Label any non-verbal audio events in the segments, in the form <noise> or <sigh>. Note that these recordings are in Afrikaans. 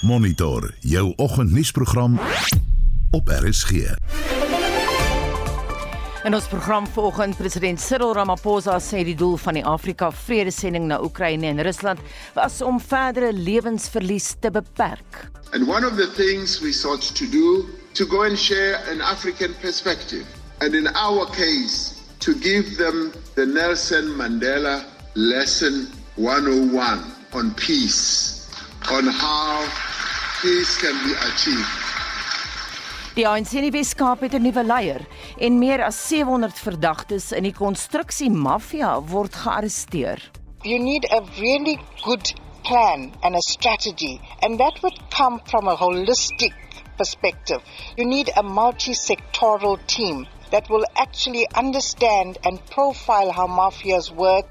Monitor jou oggendnuusprogram op RSG. In ons program vanoggend president Cyril Ramaphosa sê die doel van die Afrika Vredesending na Oekraïne en Rusland was om verdere lewensverlies te beperk. And one of the things we sought to do to go and share an African perspective and in our case to give them the Nelson Mandela lesson 101 on peace on how peace can be achieved. Die ANC in die Weskaap het 'n nuwe leier en meer as 700 verdagtes in die konstruksie maffia word gearresteer. You need a really good plan and a strategy and that would come from a holistic perspective. You need a multi-sectoral team that will actually understand and profile how mafias work.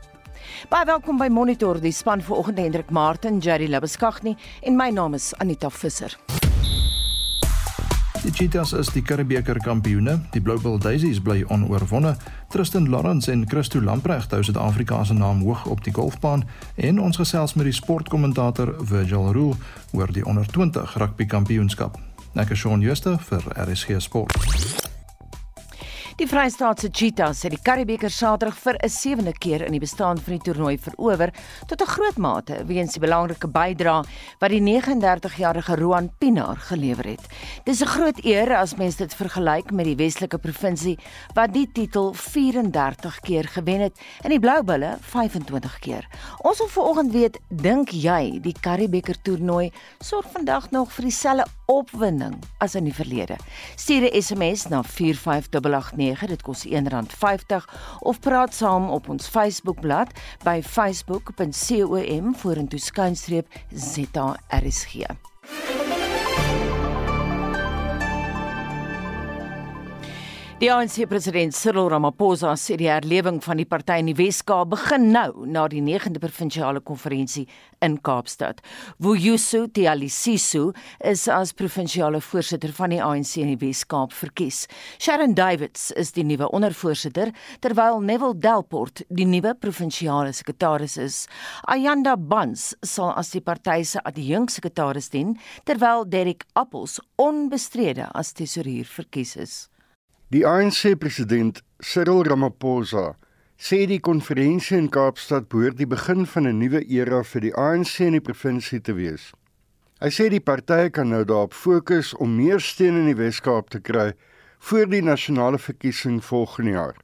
Baie welkom by Monitor, die span vanoggend Hendrik Martin, Jerry Labeskagni en my naam is Anita Visser. Die Cheetahs is die Karibeker kampioene. Die Blue Bull Daisies bly onoorwonne. Tristan Lawrence en Christo Lamprecht hou Suid-Afrika se naam hoog op die golfbaan en ons gesels met die sportkommentator Virgil Roo oor die onder 20 rugby kampioenskap. Ek is Shaun Schuster vir RSG Sport. Die Vrystaatse Cheetahs het die Karibeker Saterdag vir 'n sewende keer in die bestaan van die toernooi verower tot 'n groot mate weens die belangrike bydrae wat die 39-jarige Roan Pinaar gelewer het. Dis 'n groot eer as mens dit vergelyk met die Weselike provinsie wat die titel 34 keer gewen het en die Blou Bulle 25 keer. Ons wil vanoggend weet, dink jy die Karibeker toernooi sorg vandag nog vir dieselfde opwinding as in die verlede? Stuur 'n SMS na 45889 0891 dit kos R1.50 of praat saam op ons Facebookblad by facebook.com vorentoe skynstreep ZRSG. Die ANC president Cyril Ramaphosa sê die herlewing van die party in die Wes-Kaap begin nou na die 9de provinsiale konferensie in Kaapstad. Vuyosu Tialisiso is as provinsiale voorsitter van die ANC in die Wes-Kaap verkies. Sharon Davids is die nuwe ondervoorsitter terwyl Neville Delport die nuwe provinsiale sekretaris is. Ayanda Bans sal as die party se adjunksekretaris dien terwyl Derek Appels onbestrede as tesourier verkies is. Die ANC president Cyril Ramaphosa sê die konferensie in Kaapstad behoort die begin van 'n nuwe era vir die ANC in die provinsie te wees. Hy sê die partye kan nou daarop fokus om meer steun in die Wes-Kaap te kry voor die nasionale verkiesing volgende jaar.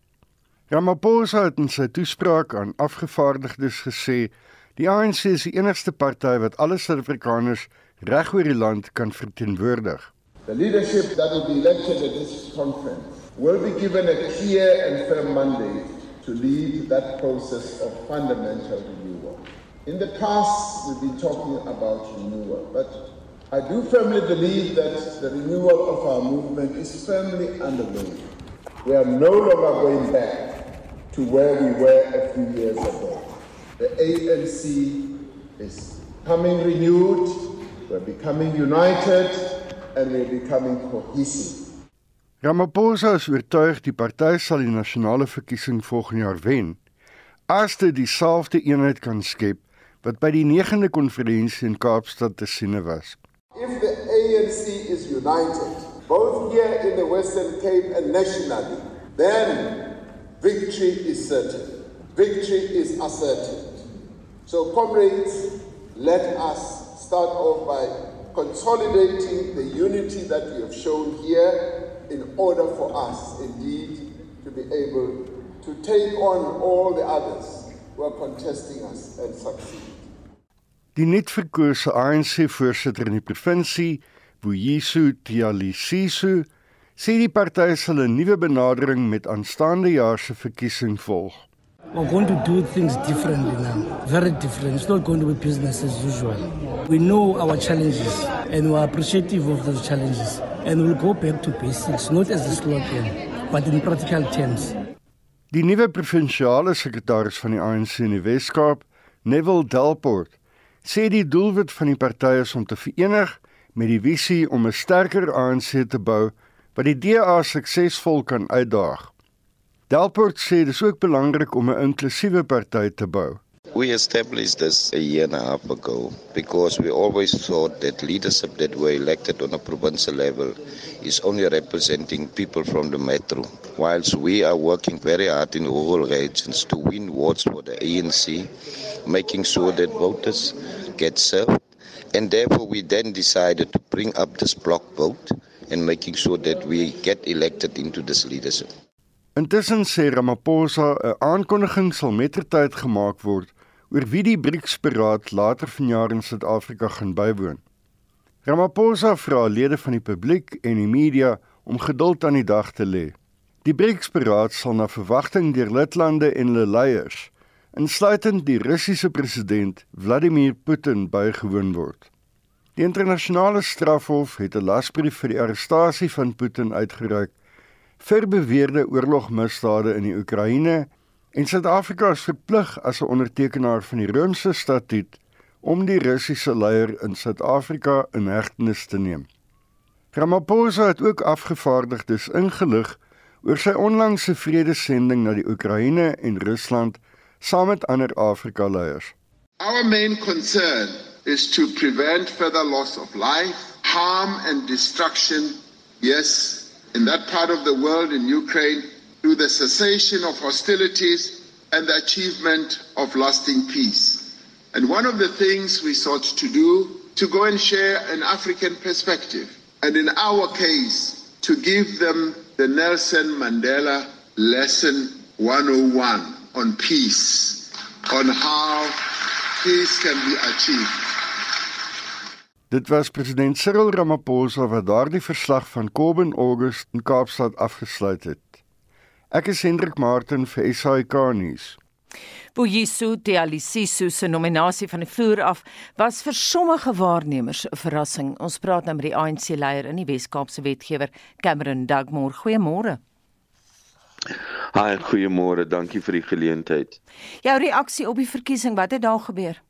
Ramaphosa het in sy toespraak aan afgevaardigdes gesê die ANC is die enigste party wat alle Suid-Afrikaners reg oor die land kan verteenwoordig. The leadership that will be elected at this conference will be given a clear and firm mandate to lead that process of fundamental renewal. In the past, we've been talking about renewal, but I do firmly believe that the renewal of our movement is firmly underway. We are no longer going back to where we were a few years ago. The ANC is becoming renewed, we're becoming united, and we're becoming cohesive. Ramaphosa is oortuig die party sal die nasionale verkiesing volgende jaar wen as dit dieselfde eenheid kan skep wat by die 9de konferensie in Kaapstad te sien was. If the ANC is united, both here in the Western Cape and nationally, then victory is certain. Victory is asserted. So comrades, let us start off by consolidating the unity that we have shown here in order for us indeed to be able to take on all the others who are contesting us and succeed. Die nuutverkose ANC voorsitter in die provinsie, Vuyisu Tialisiso, sê die party sal 'n nuwe benadering met aanstaande jaar se verkiesing volg. We're going to do things differently now, very different. It's not going to be business as usual. We know our challenges and we're appreciative of those challenges. And we'll go back to basics, not as a slogan, but in practical terms. Die nuwe provinsiale sekretaris van die ANC in die Wes-Kaap, Neville Delport, sê die doelwit van die party is om te verenig met die visie om 'n sterker ANC te bou wat die DA suksesvol kan uitdaag. Delport sê dis ook belangrik om 'n inklusiewe party te bou. We established this a year and a half ago because we always thought that leadership that were elected on a provincial level is only representing people from the metro. Whilst we are working very hard in rural regions to win votes for the ANC, making sure that voters get served. And therefore, we then decided to bring up this block vote and making sure that we get elected into this leadership. Intussen sê Ramaphosa 'n aankondiging sal mettertyd gemaak word oor wie die BRICS-beraad later vanjaar in Suid-Afrika gaan bywoon. Ramaphosa vra lede van die publiek en die media om geduld aan die dag te lê. Die BRICS-beraad sal na verwagting deur lidlande en hulle leiers, insluitend die Russiese president Vladimir Putin, bygewoon word. Die internasionale strafhof het 'n lasbrief vir die arrestasie van Putin uitgereik vir beweerde oorlogmisdade in die Oekraïne En Suid-Afrika is verplig as 'n ondertekenaar van die Romeinse Statuut om die Russiese leier in Suid-Afrika in hegtenis te neem. Ramaphosa het ook afgevaardigdes ingelig oor sy onlangse vredesending na die Oekraïne en Rusland saam met ander Afrika leiers. Our main concern is to prevent further loss of life, harm and destruction. Yes, in that part of the world in Ukraine through the cessation of hostilities and the achievement of lasting peace. And one of the things we sought to do to go and share an African perspective, and in our case, to give them the Nelson Mandela lesson 101 on peace, on how peace can be achieved. Dit was president Cyril Ramaphosa wat daardie verslag van Kobben August in Kaapstad afgesluit het. Ek is Hendrik Martin vir SAK nuus. Boyiso Tealisiso se nominasie van die vloer af was vir sommige waarnemers 'n verrassing. Ons praat nou met die ANC leier in die Wes-Kaapse wetgewer, Cameron Dugmore. Goeiemôre. Haai, goeiemôre. Dankie vir die geleentheid. Jou reaksie op die verkiesing, wat het daar gebeur?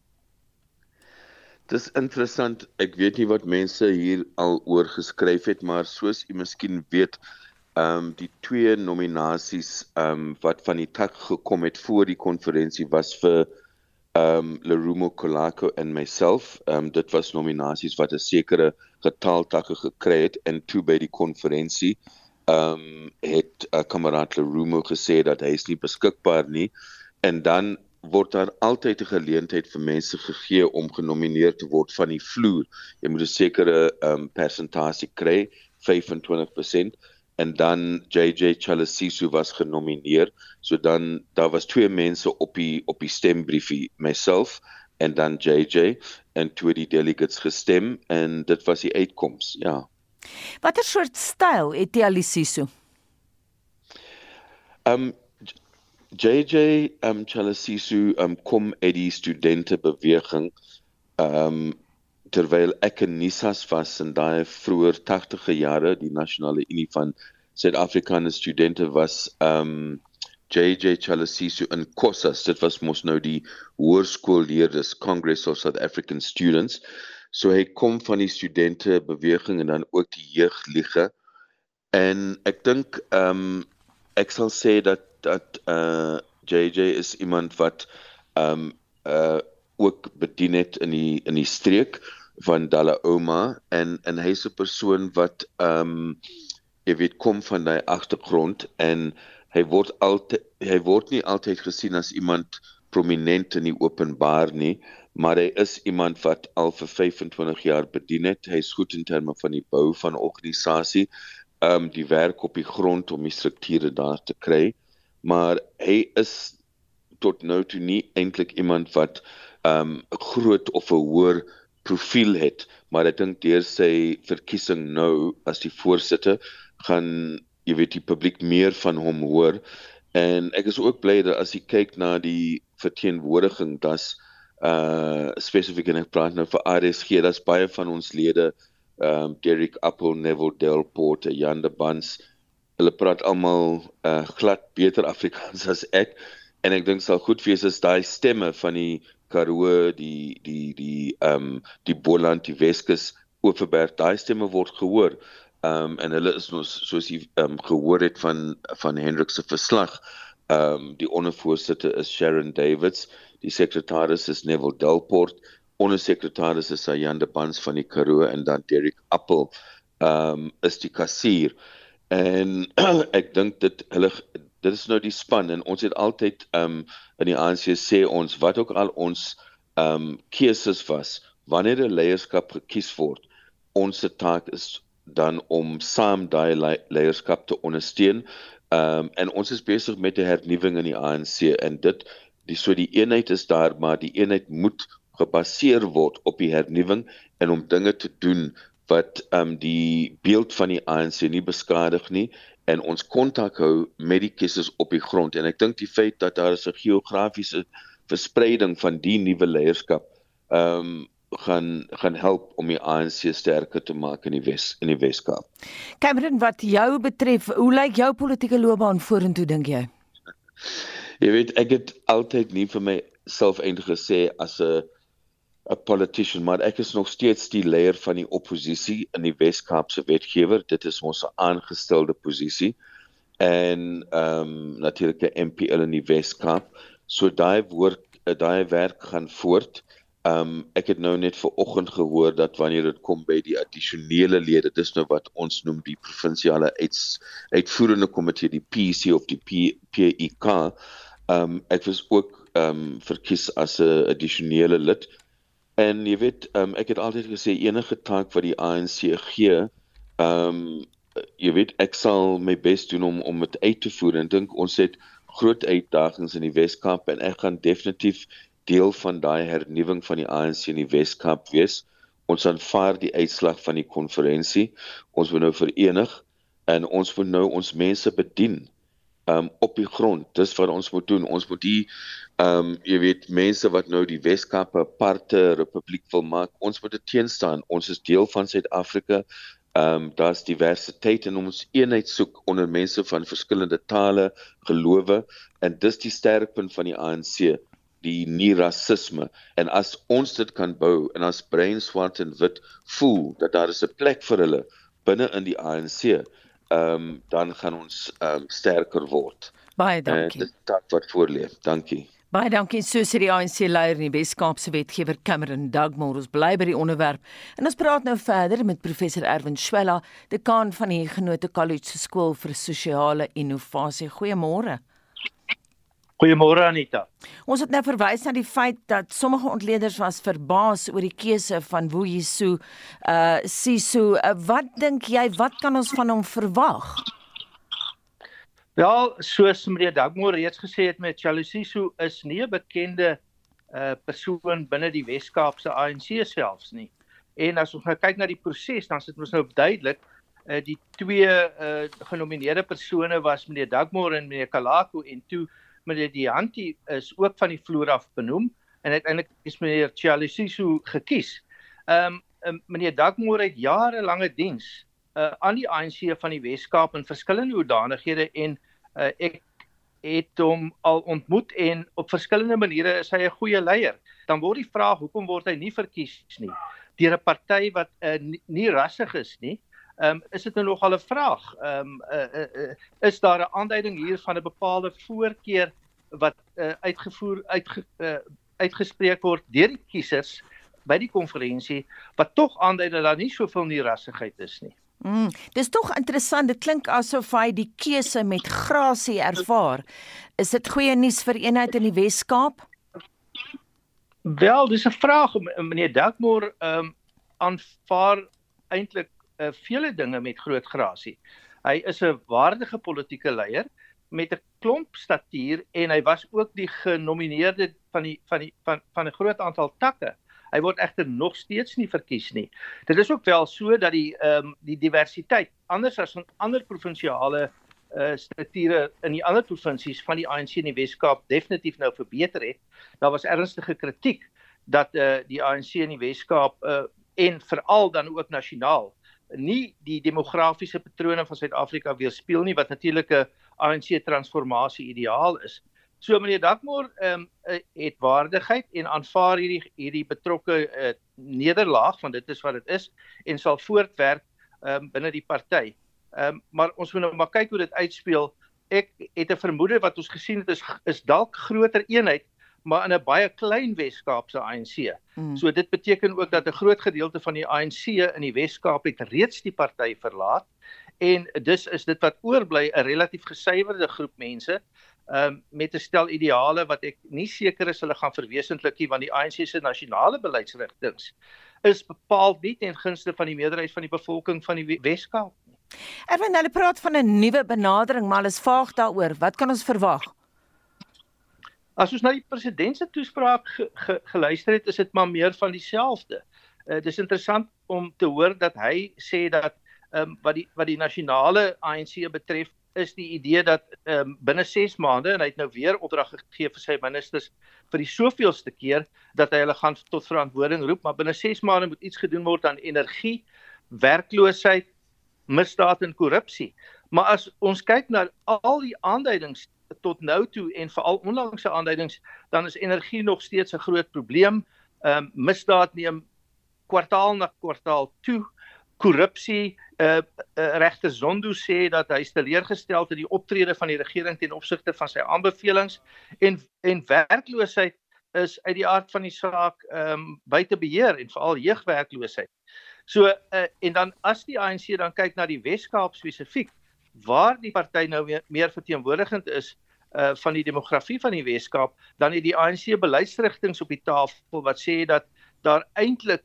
Dis interessant. Ek weet nie wat mense hier al oor geskryf het, maar soos u miskien weet, ehm um, die twee nominasies ehm um, wat van die tak gekom het voor die konferensie was vir ehm um, Lerumo Kolako en myself. Ehm um, dit was nominasies wat 'n sekere getal takke gekry het en toe by die konferensie ehm um, het uh, eh, kameraad Lerumo gesê dat hy is nie beskikbaar nie en dan word daar altyd 'n geleentheid vir mense gegee om genomineer te word van die vloer. Jy moet 'n sekere ehm um, persentasie kry, 25% en dan JJ Chalasisu was genomineer. So dan daar was twee mense op die op die stembriefie, myself en dan JJ en twee die delegates gestem en dit was die uitkoms, ja. Watter soort styl het Chalasisu? Um JJ um Chalasisu um kom uit die studente beweging um terwyl ek in Nisas was in daai vroeë 80e jare die nasionale unie van Suid-Afrikaanse studente was um JJ Chalasisu in Kossas dit was mos nou die hoërskoolleerders Congress of South African Students. So hy kom van die studente beweging en dan ook die jeugliga en ek dink um ek sal sê dat dat uh JJ is iemand wat um uh ook bedien het in die in die streek van Dalaoma en en hy's 'n persoon wat um, jy weet kom van daai agtergrond en hy word altyd hy word nie altyd gesien as iemand prominent in die openbaar nie maar hy is iemand wat al vir 25 jaar bedien het. Hy's goed in terme van die bou van organisasie um, die werk op die grond om die strukture daar te kry maar hy is tot nou toe nie eintlik iemand wat ehm um, groot of 'n hoër profiel het, maar ek dink deur sy verkiesing nou as die voorsitter gaan jy weet die publiek meer van hom hoor. En ek is ook bly dat as jy kyk na die verteenwoordiging das uh spesifiek en ek praat nou vir RSG dat's baie van ons lede um Derek Apple Neville Delport Jan de Bans hulle praat almal uh glad beter Afrikaans <laughs> as ek en ek dink sal goed wees as daai stemme van die Karoo, die die die ehm um, die Boland, die Weskus, Oeverberg, daai stemme word gehoor. Ehm um, en hulle is ons soos jy ehm um, gehoor het van van Hendrik se verslag, Ehm um, die ondervoorsitter is Sharon Davids, die sekretaris is Neville Delport, ondersekretaris is Ayanda Pans van die Karoo en dan Derek Appel ehm um, is die kassier. En <clears throat> ek dink dit hulle dit is nou die span en ons het altyd um, in die ANC sê ons wat ook al ons um, keuses was wanneer 'n leierskap gekies word ons se taak is dan om saam daai le leierskap te ondersteun. Ehm um, en ons is besig met 'n hernuwing in die ANC en dit die so die eenheid is daar maar die eenheid moet gebaseer word op die hernuwing en om dinge te doen wat ehm um, die beeld van die ANC nie beskadig nie en ons kontak hou met die kieses op die grond en ek dink die feit dat daar 'n geografiese verspreiding van die nuwe leierskap ehm um, gaan gaan help om die ANC sterker te maak in die Wes in die Weskaap. Cameron, wat jou betref, hoe lyk jou politieke loopbaan vorentoe dink jy? jy weet, ek het altyd nie vir myself eintlik gesê as 'n 'n politician, maar ek is nog steeds die leier van die oppositie in die Wes-Kaapse wetgewer. Dit is ons aangestelde posisie. En ehm um, natuurlik die MPL in die Wes-Kaap. So daai woord daai werk gaan voort. Ehm um, ek het nou net ver oggend gehoor dat wanneer dit kom by die addisionele lede, dis nou wat ons noem die provinsiale uits, uitvoerende komitee, die PC of die PEK. Ehm um, ek was ook ehm um, verkies as 'n addisionele lid En jy weet, um, ek het altyd gesê enige taak wat die ANC gee, ehm um, jy weet ek sal my bes doen om om dit uit te voer en dink ons het groot uitdagings in die Weskaap en ek gaan definitief deel van daai hernuwing van die ANC in die Weskaap wees. Ons aanvaar die uitslag van die konferensie. Ons wil nou verenig en ons wil nou ons mense bedien um op die grond. Dis wat ons moet doen. Ons moet die um jy weet mense wat nou die Weskaap 'n aparte republiek wil maak, ons moet dit teenstaan. Ons is deel van Suid-Afrika. Um daar's diversiteit en ons eenheid soek onder mense van verskillende tale, gelowe en dis die sterkpunt van die ANC die nie rasisme en as ons dit kan bou en as brein swart en wit voel dat daar is 'n plek vir hulle binne in die ANC ehm um, dan gaan ons ehm um, sterker word. Baie dankie. En dit wat voorleef. Dankie. Baie dankie so sê die ANC leier in die Weskaapse wetgewer Cameron Dugmore ons bly by die onderwerp en ons praat nou verder met professor Erwin Swela, dekaan van die Genote College skool vir sosiale innovasie. Goeiemôre. Goeiemôre Anita. Ons het nou verwys na die feit dat sommige ontleeders was verbaas oor die keuse van Wu Yisu. Uh Sisu, uh, wat dink jy wat kan ons van hom verwag? Wel, soos meneer Dagmore reeds gesê het met Chalusiso is nie 'n bekende uh persoon binne die Wes-Kaapse ANC selfs nie. En as ons nou kyk na die proses, dan sit ons nou duidelik uh die twee uh genomineerde persone was meneer Dagmore en meneer Kalako en toe meneer Dianti is ook van die vloer af benoem en uiteindelik is meneer Chialisiso gekies. Um, meneer Dagmore het jarelange diens uh, aan die ANC van die Wes-Kaap in verskillende hoedanighede en uh, ek het hom al ontmoet en op verskillende maniere is hy 'n goeie leier. Dan word die vraag hoekom word hy nie verkies nie deur 'n party wat uh, nie, nie rassig is nie. Ehm um, is dit nou nog al 'n vraag? Ehm um, uh, uh, uh, is daar 'n aanduiding hier van 'n bepaalde voorkeur wat uh, uitgevoer uit uh, uitgespreek word deur die kiesers by die konferensie wat tog aandui dat daar nie soveel nierassigheid is nie. Mm, dis tog interessant. Dit klink asof hy die keuse met grasie ervaar. Is dit goeie nuus vir eenheid in die Wes-Kaap? Wel, dis 'n vraag meneer Dagmore ehm um, aanvaar eintlik uh, vele dinge met groot grasie. Hy is 'n waardige politieke leier met 'n klomp statuur en hy was ook die genomineerde van die van die van van 'n groot aantal takke. Hy word egter nog steeds nie verkies nie. Dit is ook wel so dat die ehm um, die diversiteit anders as in ander provinsiale uh strukture in die ander provinsies van die ANC in die Wes-Kaap definitief nou verbeter het. Daar was ernstige kritiek dat uh die ANC in die Wes-Kaap uh en veral dan ook nasionaal nie die demografiese patrone van Suid-Afrika weerspieël nie wat natuurlik 'n ANC transformasie ideaal is. So meneer Dakmoor ehm um, het waardigheid en aanvaar hierdie hierdie betrokke uh, nederlaag want dit is wat dit is en sal voortwerk ehm um, binne die party. Ehm um, maar ons moet nou maar kyk hoe dit uitspeel ek het 'n vermoede wat ons gesien het is is dalk groter eenheid maar in 'n baie klein Wes-Kaapse ANC. Mm. So dit beteken ook dat 'n groot gedeelte van die ANC in die Wes-Kaap het reeds die party verlaat en dus is dit wat oorbly 'n relatief gesuiwerde groep mense um, met 'n stel ideale wat ek nie seker is hulle gaan verwesenlik nie want die ANC se nasionale beleidsrigtinge is bepaal nie ten gunste van die meerderheid van die bevolking van die Wes-Kaap nie. Erwin, hulle praat van 'n nuwe benadering, maar hulle is vaag daaroor. Wat kan ons verwag? As ons na die president se toespraak ge, ge, geluister het, is dit maar meer van dieselfde. Uh, dit is interessant om te hoor dat hy sê dat ehm um, wat die wat die nasionale ANC betref, is die idee dat um, binne 6 maande en hy het nou weer opdrag gegee vir sy ministers vir die soveelste keer dat hy hulle gaan tot verantwoording roep, maar binne 6 maande moet iets gedoen word aan energie, werkloosheid, misdaad en korrupsie. Maar as ons kyk na al die aanduidings tot nou toe en veral onlangse aanduidings, dan is energie nog steeds 'n groot probleem. Ehm um, misdaad neem kwartaal na kwartaal toe. Korrupsie, uh, uh regter Zondo sê dat hy teleurgestel het in die optrede van die regering ten opsigte van sy aanbevelings en en werkloosheid is uit die aard van die saak ehm um, buite beheer en veral jeugwerkloosheid. So uh, en dan as die ANC dan kyk na die Wes-Kaap spesifiek waar die party nou meer, meer verteenwoordigend is uh van die demografie van die Wes-Kaap, dan het die ANC beleidsrigtinge op die tafel wat sê dat daar eintlik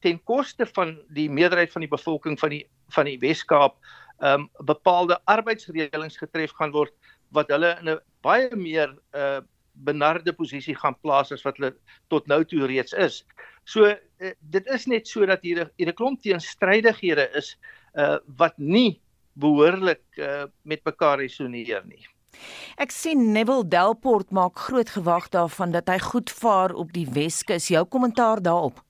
ten koste van die meerderheid van die bevolking van die van die Wes-Kaap um bepaalde arbeidsreëlings getref gaan word wat hulle in 'n baie meer uh benarde posisie gaan plaas as wat hulle tot nou toe reeds is. So uh, dit is net so dat hier 'n klomp teenstrydighede is uh wat nie behoorlik uh met mekaar resoneer nie. Ek sien Neville Delport maak groot gewag daarvan dat hy goed vaar op die Weskus. Jou kommentaar daarop?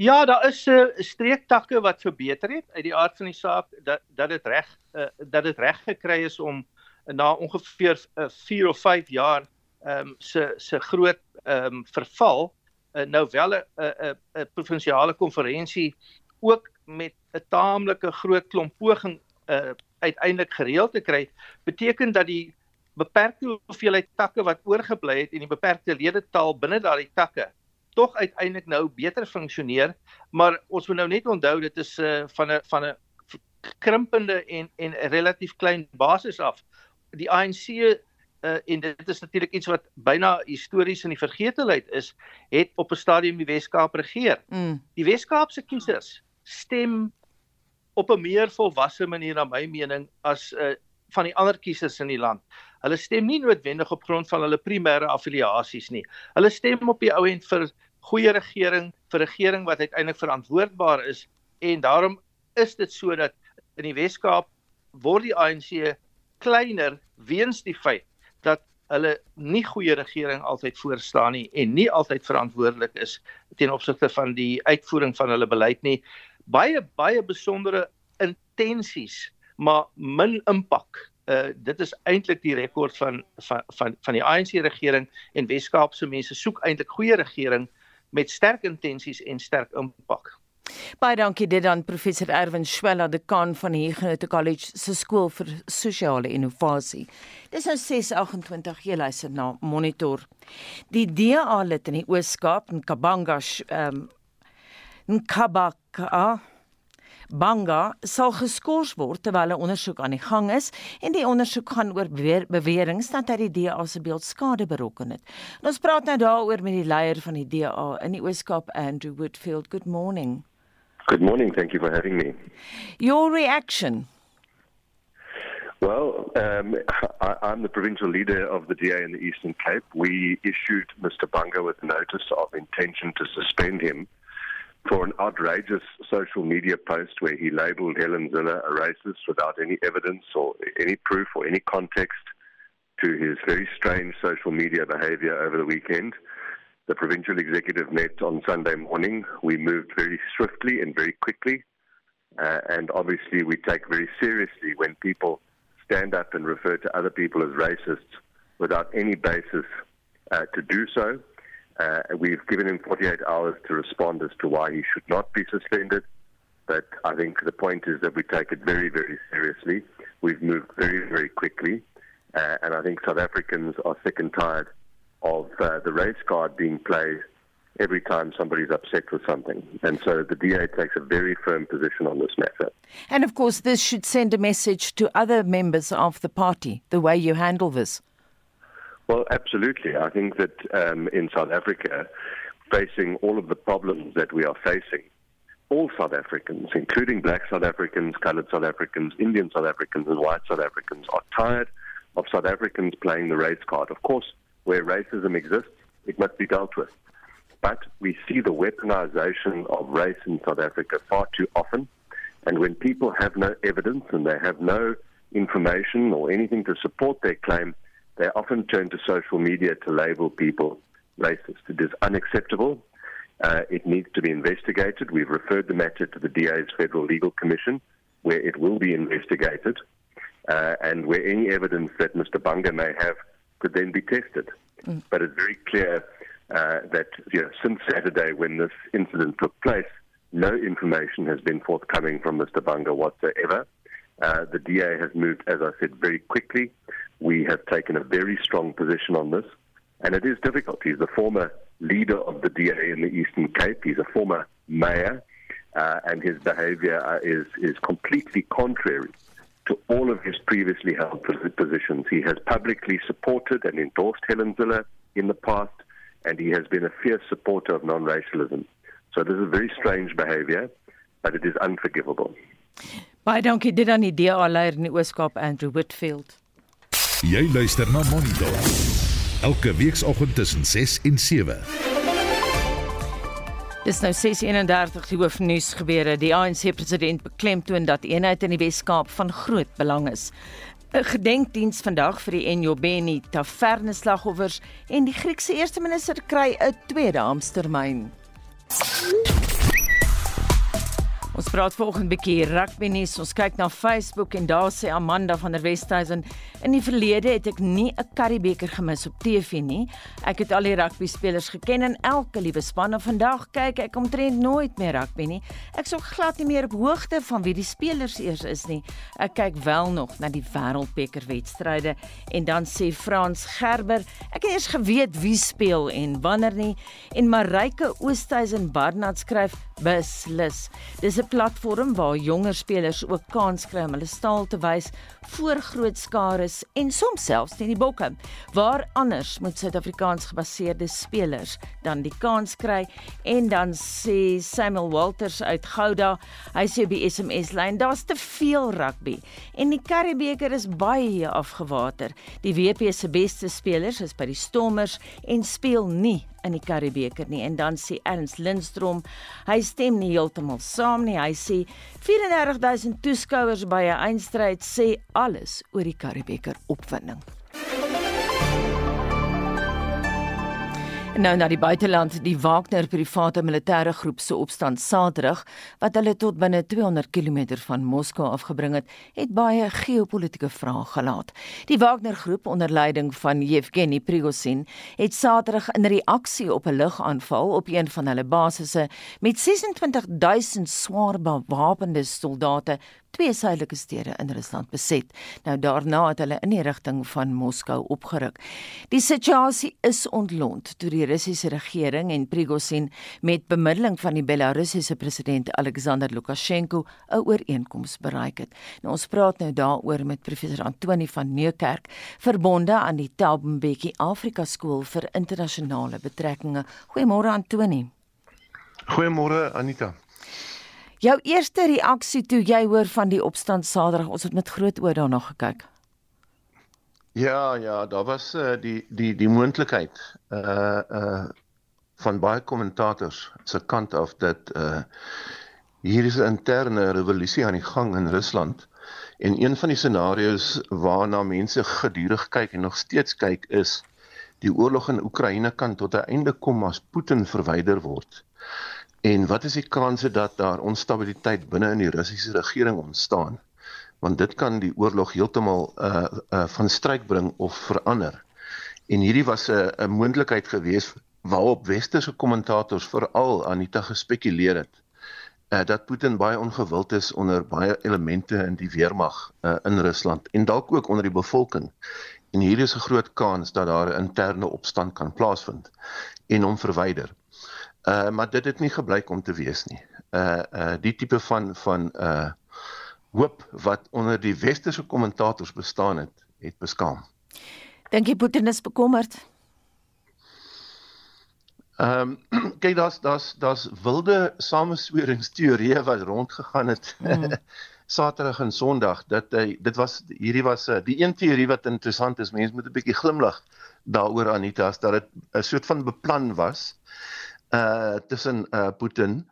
Ja, daar is 'n uh, streektakke wat verbeter het uit die aard van die saak dat dat dit reg uh, dat dit reg gekry is om na ongeveer uh, 4 of 5 jaar ehm um, se se groot ehm um, verval uh, nou wel 'n 'n 'n provinsiale konferensie ook met 'n taamlike groot klomp poging uh, uiteindelik gereël te kry, beteken dat die beperkte hoeveelheid takke wat oorgebly het en die beperkte ledetal binne daardie takke tog uiteindelik nou beter funksioneer, maar ons moet nou net onthou dit is uh, van 'n van 'n krimpende en en relatief klein basis af. Die ANC uh, en dit is natuurlik iets wat byna histories in die vergetelheid is, het op 'n stadium die Wes-Kaap regeer. Mm. Die Wes-Kaapse kiesers stem op 'n meer volwasse manier na my mening as uh, van die ander kiesers in die land. Hulle stem nie noodwendig op grond van hulle primêre affiliasies nie. Hulle stem op die ou end vir goeie regering, vir regering wat uiteindelik verantwoordbaar is en daarom is dit sodat in die Wes-Kaap word die ANC kleiner weens die feit dat hulle nie goeie regering altyd voorstaan nie en nie altyd verantwoordelik is ten opsigte van die uitvoering van hulle beleid nie. Baie baie besondere intensies, maar min impak. Uh dit is eintlik die rekord van van van van die ANC regering en Wes-Kaapse mense soek eintlik goeie regering met sterk intensies en sterk impak. Baie dankie dit aan professor Erwin Schwella dekaan van Huguenot College se skool vir sosiale innovasie. Dis nou 6:28 jy luister na Monitor. Die DA lid in die Oos-Kaap in Kabanga ehm um, Nkabaka Banga sal geskort word terwyl 'n ondersoek aan die gang is en die ondersoek gaan oor beweringe dat hy die DA se beeld skade berokken het. En ons praat nou daaroor met die leier van die DA in die Oos-Kaap Andrew Woodfield. Good morning. Good morning. Thank you for having me. Your reaction? Well, um, I, am the provincial leader of the DA in the Eastern Cape. We issued Mr. Bunga with a notice of intention to suspend him for an outrageous social media post where he labeled Helen Ziller a racist without any evidence or any proof or any context to his very strange social media behavior over the weekend. The provincial executive met on Sunday morning. We moved very swiftly and very quickly. Uh, and obviously, we take very seriously when people stand up and refer to other people as racists without any basis uh, to do so. Uh, we've given him 48 hours to respond as to why he should not be suspended. But I think the point is that we take it very, very seriously. We've moved very, very quickly. Uh, and I think South Africans are sick and tired of uh, the race card being played every time somebody's upset with something. And so the DA takes a very firm position on this matter. And of course, this should send a message to other members of the party, the way you handle this. Well, absolutely. I think that um, in South Africa, facing all of the problems that we are facing, all South Africans, including black South Africans, colored South Africans, Indian South Africans, and white South Africans, are tired of South Africans playing the race card. Of course, where racism exists, it must be dealt with. But we see the weaponization of race in South Africa far too often. And when people have no evidence and they have no information or anything to support their claim, they often turn to social media to label people racist. It is unacceptable. Uh, it needs to be investigated. We've referred the matter to the DA's Federal Legal Commission, where it will be investigated, uh, and where any evidence that Mr. Bunga may have could then be tested. Mm. But it's very clear uh, that you know, since Saturday, when this incident took place, no information has been forthcoming from Mr. Bunga whatsoever. Uh, the DA has moved, as I said, very quickly. We have taken a very strong position on this, and it is difficult. He's the former leader of the DA in the Eastern Cape. He's a former mayor, uh, and his behavior uh, is, is completely contrary to all of his previously held positions. He has publicly supported and endorsed Helen Zille in the past, and he has been a fierce supporter of non racialism. So this is very strange behavior, but it is unforgivable. Baie dankie dit aan die DA leier in die Ooskaap Andrew Whitfield. Jy luister na Monitor. Elke weekoggend tussen 6 en 7. Dis nou 6:31 die hoofnuus gebeure. Die ANC president beklemtoon dat eenheid in die Wes-Kaap van groot belang is. 'n Gedenkdiens vandag vir die Enjobeni Taverne slagoffers en die Griekse eerste minister kry 'n tweede amptetermyn. Ons praat vanoggend 'n bietjie rugby nuus. Ons kyk na Facebook en daar sê Amanda van der Westhuizen: "In die verlede het ek nie 'n Curriebeeker gemis op TV nie. Ek het al die rugby spelers geken in elke liewe span en vandag kyk ek omtrent nooit meer rugby nie. Ek sou glad nie meer op hoogte van wie die spelers eers is nie. Ek kyk wel nog na die Wêreldbeker wedstryde." En dan sê Frans Gerber: "Ek het eers geweet wie speel en wanneer nie." En Marike Oosthuizen Barnard skryf: "Beslis. Dis 'n platform waar jonger spelers ook kans kry om hulle staal te wys voor groot skares en soms selfs teen die bokke. Waar anders moet Suid-Afrikaans gebaseerde spelers dan die kans kry en dan sê Samuel Walters uit Gouda, hy sê by SMS lyn, daar's te veel rugby en die Curriebeeker is baie afgewater. Die WP se beste spelers is by die Stormers en speel nie in die Karibeker nie. En dan sê Ernst Lindstrom hy stem nie heeltemal saam nie. Hy sê 34000 toeskouers by 'n eindstryd sê alles oor die Karibeker opwinding Nou na die buiteland, die Wagner private militêre groep se opstand Saterdag wat hulle tot binne 200 km van Moskou afgebring het, het baie geopolitiese vrae gelaat. Die Wagner groep onder leiding van Yevgeny Prigozhin het Saterdag in reaksie op 'n lugaanval op een van hulle basisse met 26000 swaar bewapende soldate twee suidelike stede in Rusland beset. Nou daarna het hulle in die rigting van Moskou opgeruk. Die situasie is ontlont toe die Russiese regering en Prigozhin met bemiddeling van die Belarusiese president Alexander Lukasjenko 'n ooreenkoms bereik het. Nou ons praat nou daaroor met professor Antoni van Nieuwkerk, verbonde aan die Telbenbekkie Afrika Skool vir Internasionale Betrekkinge. Goeiemôre Antoni. Goeiemôre Anita. Jou eerste reaksie toe jy hoor van die opstand Saterdag, ons het met groot oë daarna gekyk. Ja, ja, daar was uh, die die die moontlikheid uh uh van baie kommentators se kant af dat uh hier is 'n interne revolusie aan die gang in Rusland en een van die scenario's waarna mense gedurig kyk en nog steeds kyk is die oorlog in Oekraïne kan tot 'n einde kom as Putin verwyder word. En wat is die kanse dat daar onstabiliteit binne in die Russiese regering ontstaan? Want dit kan die oorlog heeltemal uh uh van stryk bring of verander. En hierdie was 'n 'n moontlikheid gewees waarop westerse kommentators veral Anita gespekuleer het. uh, dat Putin baie ongewild is onder baie elemente in die weermag uh, in Rusland en dalk ook onder die bevolking. En hier is 'n groot kans dat daar 'n interne opstand kan plaasvind en hom verwyder. Uh maar dit het nie gebleik om te wees nie. Uh uh die tipe van van uh hoop wat onder die westerse kommentators bestaan het, het beskaam. Dink jy Putin is bekommerd? Ehm um, <clears throat> kyk daar's daar's daar's wilde samesweringsteorieë wat rondgegaan het. <laughs> Mm. Saterdag en Sondag dat hy dit was hierdie was die een teorie wat interessant is. Mense moet 'n bietjie glimlag daaroor Anita as dat dit 'n soort van beplan was uh tussen uh Putin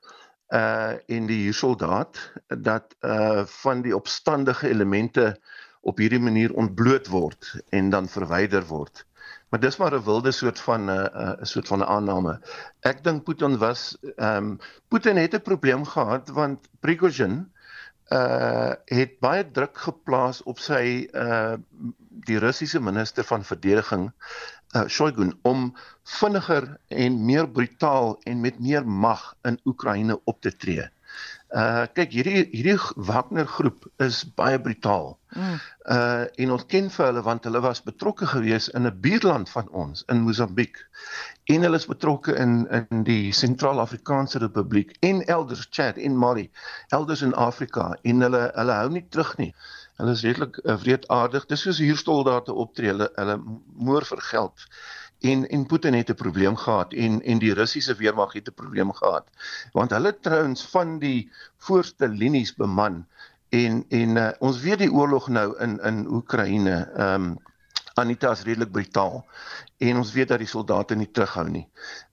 uh en die huursoldaat dat uh van die opstandige elemente op hierdie manier ontbloot word en dan verwyder word. Maar dis maar 'n wilde soort van 'n uh, 'n uh, soort van 'n aanname. Ek dink Putin was ehm um, Putin het 'n probleem gehad want Prigozhin uh het baie druk geplaas op sy uh die Russiese minister van verdediging uh Shoigu om vinniger en meer brutaal en met meer mag in Oekraïne op te tree. Uh kyk hierdie hierdie Wagner groep is baie brutaal. Mm. Uh en ons ken vir hulle want hulle was betrokke gewees in 'n buurland van ons in Mosambiek. En hulle is betrokke in in die Sentraal-Afrikaanse Republiek en elders Chad en Mali, elders in Afrika en hulle hulle hou nie terug nie. Hulle is redelik uh, wreedaardig. Dis soos huurstoldate optree. Hulle hulle moer vir geld en en Putin het 'n probleem gehad en en die Russiese weermag het 'n probleem gehad want hulle trouens van die voorste linies beman en en uh, ons weet die oorlog nou in in Oekraïne ehm um, Anita is redelik brutaal en ons weet dat die soldate nie terughou nie.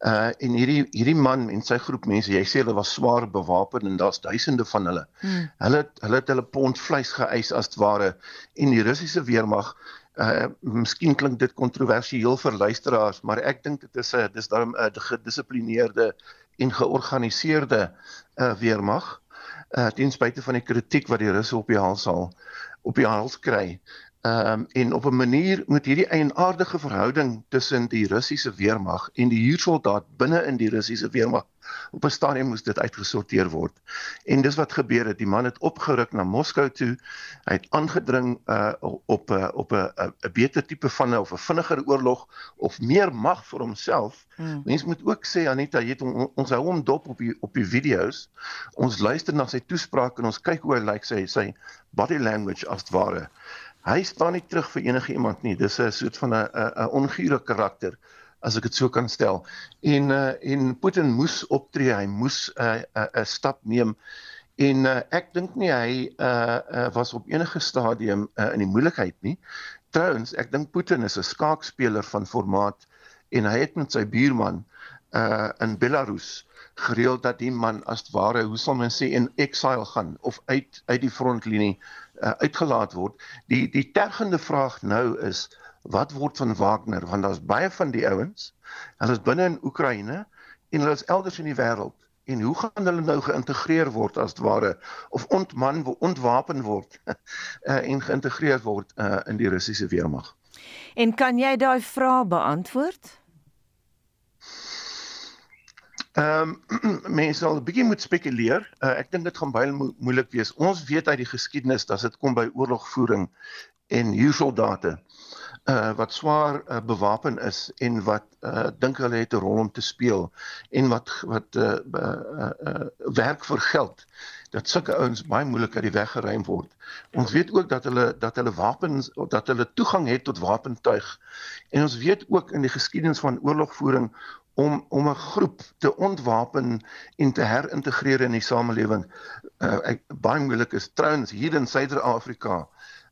Uh en hierdie hierdie man en sy groep mense, jy sê hulle was swaar bewapen en daar's duisende van hulle. Hmm. Hulle hulle het hulle pond vleis geëis as ware en die Russiese weermag uh miskien klink dit kontroversieel vir luisteraars, maar ek dink dit is 'n dis daarom 'n gedissiplineerde en georganiseerde uh weermag. Uh ten spyte van die kritiek wat die Russe op die hals haal op die hals kry. Ehm um, en op 'n manier moet hierdie eienaardige verhouding tussen die Russiese weermag en die huursoldaat binne in die Russiese weermag op 'n stadium moes dit uitgesorteer word. En dis wat gebeur het. Die man het opgeruk na Moskou toe. Hy het aangedring uh op 'n uh, op 'n 'n beter tipe van 'n of 'n vinniger oorlog of meer mag vir homself. Hmm. Mense moet ook sê Anita, jy het on, ons hou hom dop op die op die video's. Ons luister na sy toespraak en ons kyk hoe hy lyk like, sy sy body language as ware. Hy staan nie terug vir enige iemand nie. Dis 'n soort van 'n 'n ongure karakter as ek dit so kan stel. En uh, en Putin moes optree, hy moes 'n uh, 'n uh, stap neem. En uh, ek dink nie hy uh, uh was op enige stadium uh, in die moeilikheid nie. Trouwens, ek dink Putin is 'n skaakspeler van formaat en hy het met sy buurman uh in Belarus gereël dat die man as ware, hoe sal men sê, in exile gaan of uit uit die frontlinie uh, uitgelaat word. Die die tergende vraag nou is wat word van Wagner want daar's baie van die ouens hulle is binne in Oekraïne en hulle is elders in die wêreld en hoe gaan hulle nou geïntegreer word as ware of ontman ontwapen word uh, <laughs> en geïntegreer word uh, in die Russiese weermag En kan jy daai vraag beantwoord? Ehm um, <clears throat> mense sal 'n bietjie moet spekuleer. Uh, ek dink dit gaan baie mo moeilik wees. Ons weet uit die geskiedenis dat dit kom by oorlogvoering en huursoldate uh wat swaar uh, bewapen is en wat uh dink hulle het 'n rol om te speel en wat wat uh, uh, uh werk vir geld dat sulke ouens baie moeilik uit die weg geruim word. Ons weet ook dat hulle dat hulle wapens dat hulle toegang het tot wapentuig. En ons weet ook in die geskiedenis van oorlogvoering om om 'n groep te ontwapen en te herintegreer in die samelewing. Uh ek, baie moeilik is trouens hier in Suider-Afrika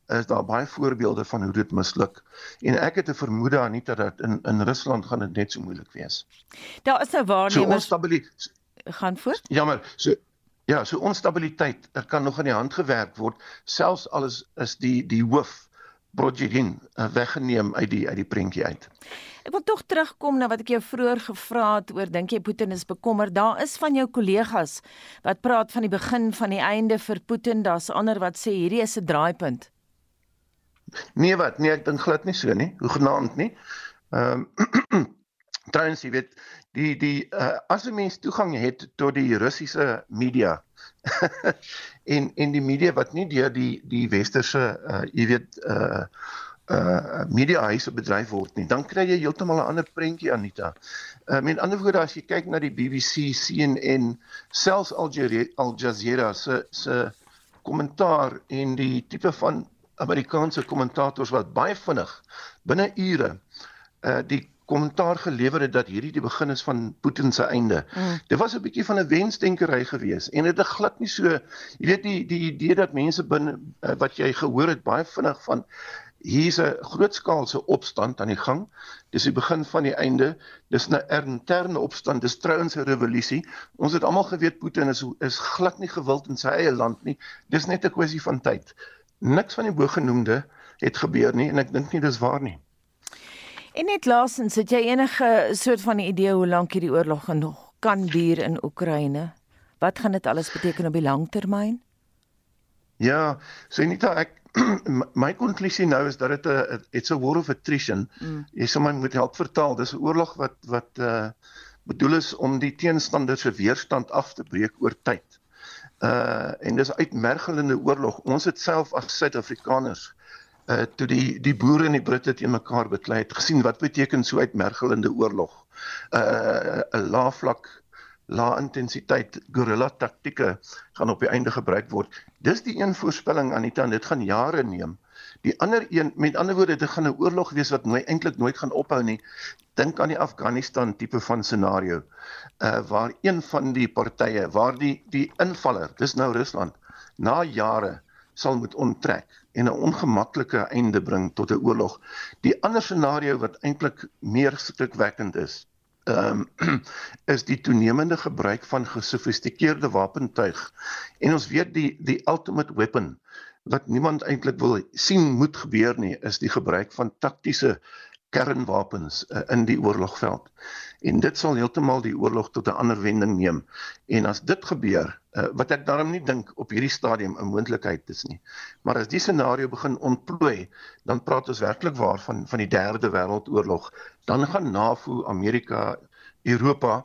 is daar baie voorbeelde van hoe dit misluk. En ek het 'n vermoede Anita dat in in Rusland gaan dit net so moeilik wees. Daar is 'n waarneming. So gaan voort. Jammer, so ja, so onstabiliteit er kan nog aan die hand gewerk word selfs alles is die die hoof Brogidin uh, weggeneem uit die uit die prentjie uit. Ek wil tog terugkom na wat ek jou vroeër gevra het oor dink jy Putin is bekommerd? Daar is van jou kollegas wat praat van die begin van die einde vir Putin. Daar's ander wat sê hierdie is 'n draaipunt. Nee wat? Nee, ek dink glad nie so nie. Hoe genaamd nie. Ehm um, <clears throat> Trouwens, jy weet, die die uh, as 'n mens toegang het tot die Russiese media <laughs> en en die media wat nie deur die die westerse uh, jy weet uh uh mediahuise bedryf word nie, dan kry jy heeltemal 'n ander prentjie Anita. Uh met ander woorde as jy kyk na die BBC, CNN, selfs Al Jazeera se se kommentaar en die tipe van Amerikaanse kommentators wat baie vinnig binne ure uh die kommentaar gelewer het dat hierdie die begin is van Putin se einde. Mm. Dit was 'n bietjie van 'n wensdenkery geweest en dit het glad nie so, jy weet die die idee dat mense binne uh, wat jy gehoor het baie vinnig van hier's 'n grootskaalse opstand aan die gang. Dis die begin van die einde. Dis 'n interne opstand. Dis trouens 'n revolusie. Ons het almal geweet Putin is is glad nie gewild in sy eie land nie. Dis net 'n kwessie van tyd. Niks van die bogenoemde het gebeur nie en ek dink nie dis waar nie. En net laasens, het jy enige soort van idee hoe lank hierdie oorlog nog kan duur in Oekraïne? Wat gaan dit alles beteken op die lang termyn? Ja, so net ek <clears throat> my konklusie nou is dat dit 'n it's a war of attrition. Mm. Jy sê man moet help vertaal. Dis 'n oorlog wat wat uh bedoel is om die teenstander se weerstand af te breek oor tyd. Uh en dis uitmergelende oorlog. Ons het self as Suid-Afrikaners uh toe die die boere en die Britte teen mekaar beklei het gesien wat beteken so uitmergelende oorlog. Uh 'n laafvlak lae intensiteit guerrilla taktieke gaan op die einde gebruik word. Dis die een voorspelling Anita dit gaan jare neem. Die ander een met ander woorde dit gaan 'n oorlog wees wat nooit eintlik nooit gaan ophou nie. Dink aan die Afghanistan tipe van scenario. Uh waar een van die partye, waar die die invaller, dis nou Rusland, na jare sal moet onttrek en 'n ongemaklike einde bring tot 'n oorlog. Die ander scenario wat eintlik meer skrikwekkend is, ehm um, <clears throat> is die toenemende gebruik van gesofistikeerde wapentuig. En ons weet die die ultimate weapon wat niemand eintlik wil sien moet gebeur nie, is die gebruik van taktiese kernwapens uh, in die oorlogveld. En dit sal heeltemal die oorlog tot 'n ander wending neem. En as dit gebeur, uh, wat ek daarom nie dink op hierdie stadium 'n moontlikheid is nie. Maar as die scenario begin ontplooi, dan praat ons werklik waar van die derde wêreldoorlog. Dan gaan NAVO, Amerika, Europa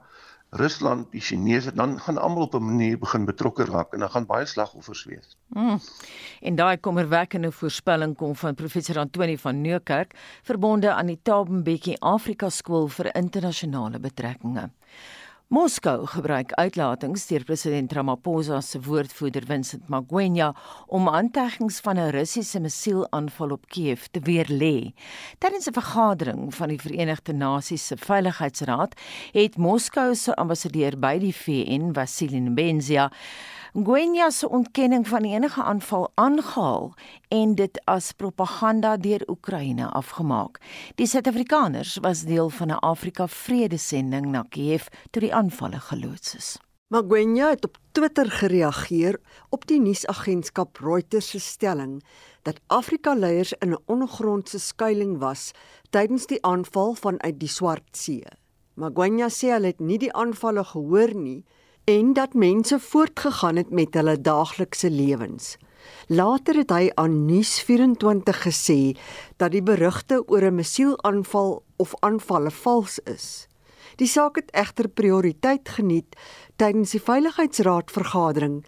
Rusland, die Chinese, dan gaan almal op 'n manier begin betrokke raak en dan gaan baie slagoffers wees. Mm. En daai kommerwekkende voorspelling kom van professor Antoni van Nieuwkerk, verbonde aan die Tabenbekkie Afrika Skool vir Internasionale Betrekkinge. Moskou gebruik uitlatings deur president Ramaphosa se woordvoerder Vincent Magwenya om aanteggings van 'n Russiese missielaanval op Kiev te weerlê. Tydens 'n vergadering van die Verenigde Nasies se Veiligheidsraad het Moskou se ambassadeur by die VN, Vasily Nebenzia, Gwenya se ontkenning van enige aanval aangehaal en dit as propaganda deur Oekraïne afgemaak. Die Suid-Afrikaners was deel van 'n Afrika vredesending na Kiev toe die aanvalle geloods is. Magwenya het op Twitter gereageer op die nuusagentskap Reuters se stelling dat Afrika leiers in 'n ondergrondse skuilings was tydens die aanval vanuit die Swart See. Magwenya sê hy het nie die aanvalle gehoor nie en dat mense voortgegaan het met hulle daaglikse lewens. Later het hy aan Nuus24 gesê dat die berigte oor 'n missielaanval of aanvalle vals is. Die saak het egter prioriteit geniet tydens die Veiligheidsraad vergadering.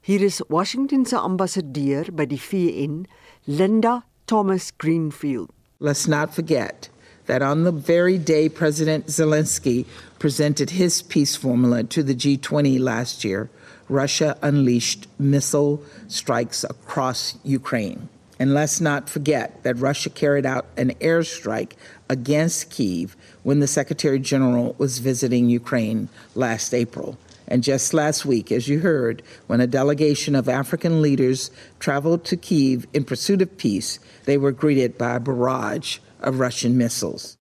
Hier is Washington se ambassadeur by die VN, Linda Thomas Greenfield. Let's not forget that on the very day President Zelensky presented his peace formula to the G20 last year, Russia unleashed missile strikes across Ukraine. And let's not forget that Russia carried out an airstrike against Kiev when the Secretary General was visiting Ukraine last April. And just last week, as you heard, when a delegation of African leaders traveled to Kiev in pursuit of peace, they were greeted by a barrage of Russian missiles.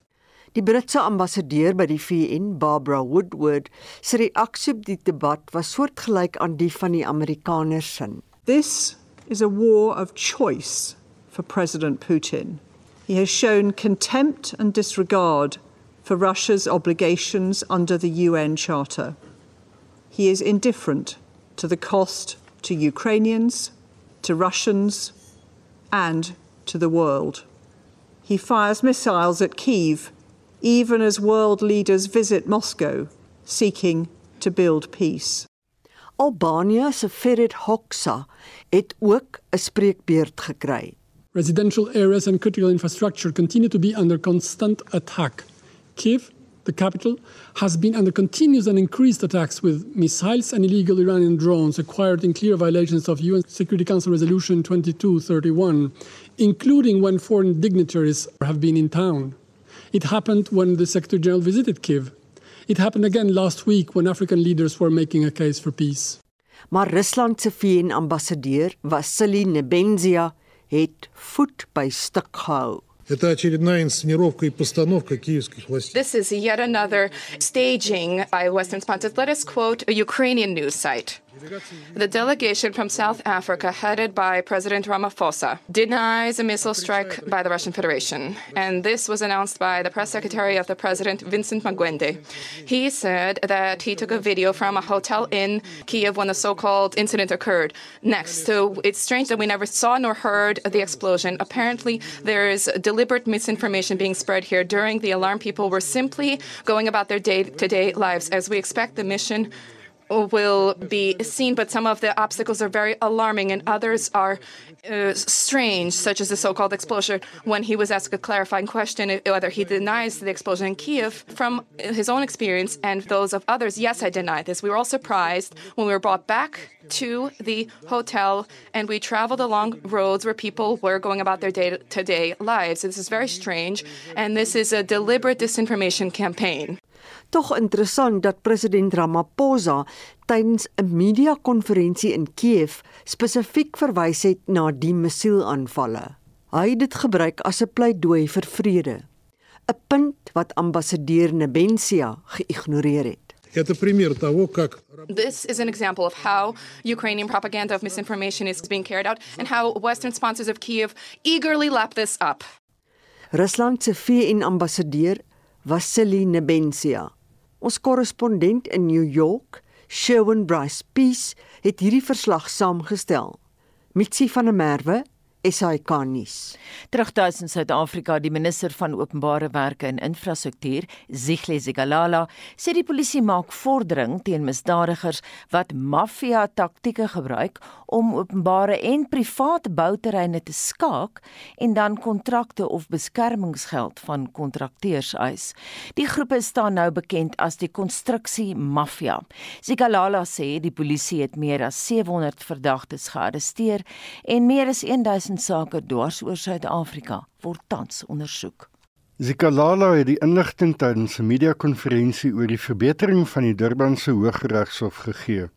Die Britse ambassadeur by die VN, Barbara Woodward, se reaksie op die debat was soortgelyk aan die van die Amerikaners sin. This is a war of choice for President Putin. He has shown contempt and disregard for Russia's obligations under the UN Charter. He is indifferent to the cost to Ukrainians, to Russians, and to the world. He fires missiles at Kiev even as world leaders visit Moscow seeking to build peace. Albanië se Ferit Hoxha het ook 'n spreekbeurt gekry. Residential areas and critical infrastructure continue to be under constant attack. Kiev, the capital, has been under continuous and increased attacks with missiles and illegal Iranian drones acquired in clear violations of UN Security Council Resolution 2231, including when foreign dignitaries have been in town. It happened when the Secretary General visited Kiev. It happened again last week when African leaders were making a case for peace. Maar Rusland se VN-ambassadeur, Vassili Nebenzia, het voet by stuk gehou. Это очередная инсценировка и постановка киевских властей. This is yet another staging by Western sponsors. Let us quote a Ukrainian news site. The delegation from South Africa, headed by President Ramaphosa, denies a missile strike by the Russian Federation. And this was announced by the press secretary of the president, Vincent Magwende. He said that he took a video from a hotel in Kiev when the so called incident occurred. Next, so it's strange that we never saw nor heard the explosion. Apparently, there is deliberate misinformation being spread here. During the alarm, people were simply going about their day to day lives. As we expect, the mission will be seen, but some of the obstacles are very alarming and others are uh, strange, such as the so called explosion. When he was asked a clarifying question whether he denies the explosion in Kiev, from his own experience and those of others, yes, I deny this. We were all surprised when we were brought back to the hotel and we traveled along roads where people were going about their day to day lives. This is very strange, and this is a deliberate disinformation campaign. Tog interessant dat president Ramaphosa tydens 'n media-konferensie in Kiev spesifiek verwys het na die missielaanvalle. Hy het dit gebruik as 'n pleidooi vir vrede, 'n punt wat ambassadeur Nebensia geïgnoreer het. This is an example of how Ukrainian propaganda of misinformation is being carried out and how Western sponsors of Kiev eagerly lap this up. Rusland se VN-ambassadeur Vassili Nebensia. Ons korrespondent in New York, Sherwin Bryce Peace, het hierdie verslag saamgestel. Mitsi van der Merwe SAK nuus. Terugtuis in Suid-Afrika, die minister van Openbare Werke en Infrastruktuur, Zihle Zigalala, sê die polisie maak vordering teen misdadigers wat maffia taktieke gebruik om openbare en private bouterreine te skaak en dan kontrakte of beskermingsgeld van kontrakteurs eis. Die groepe staan nou bekend as die konstruksie maffia. Zigalala sê die polisie het meer as 700 verdagtes gearresteer en meer as 1000 sake dwars oor Suid-Afrika word tans ondersoek. Zikalala het die inligting tydens 'n media-konferensie oor die verbetering van die Durbanse Hooggeregshof gegee.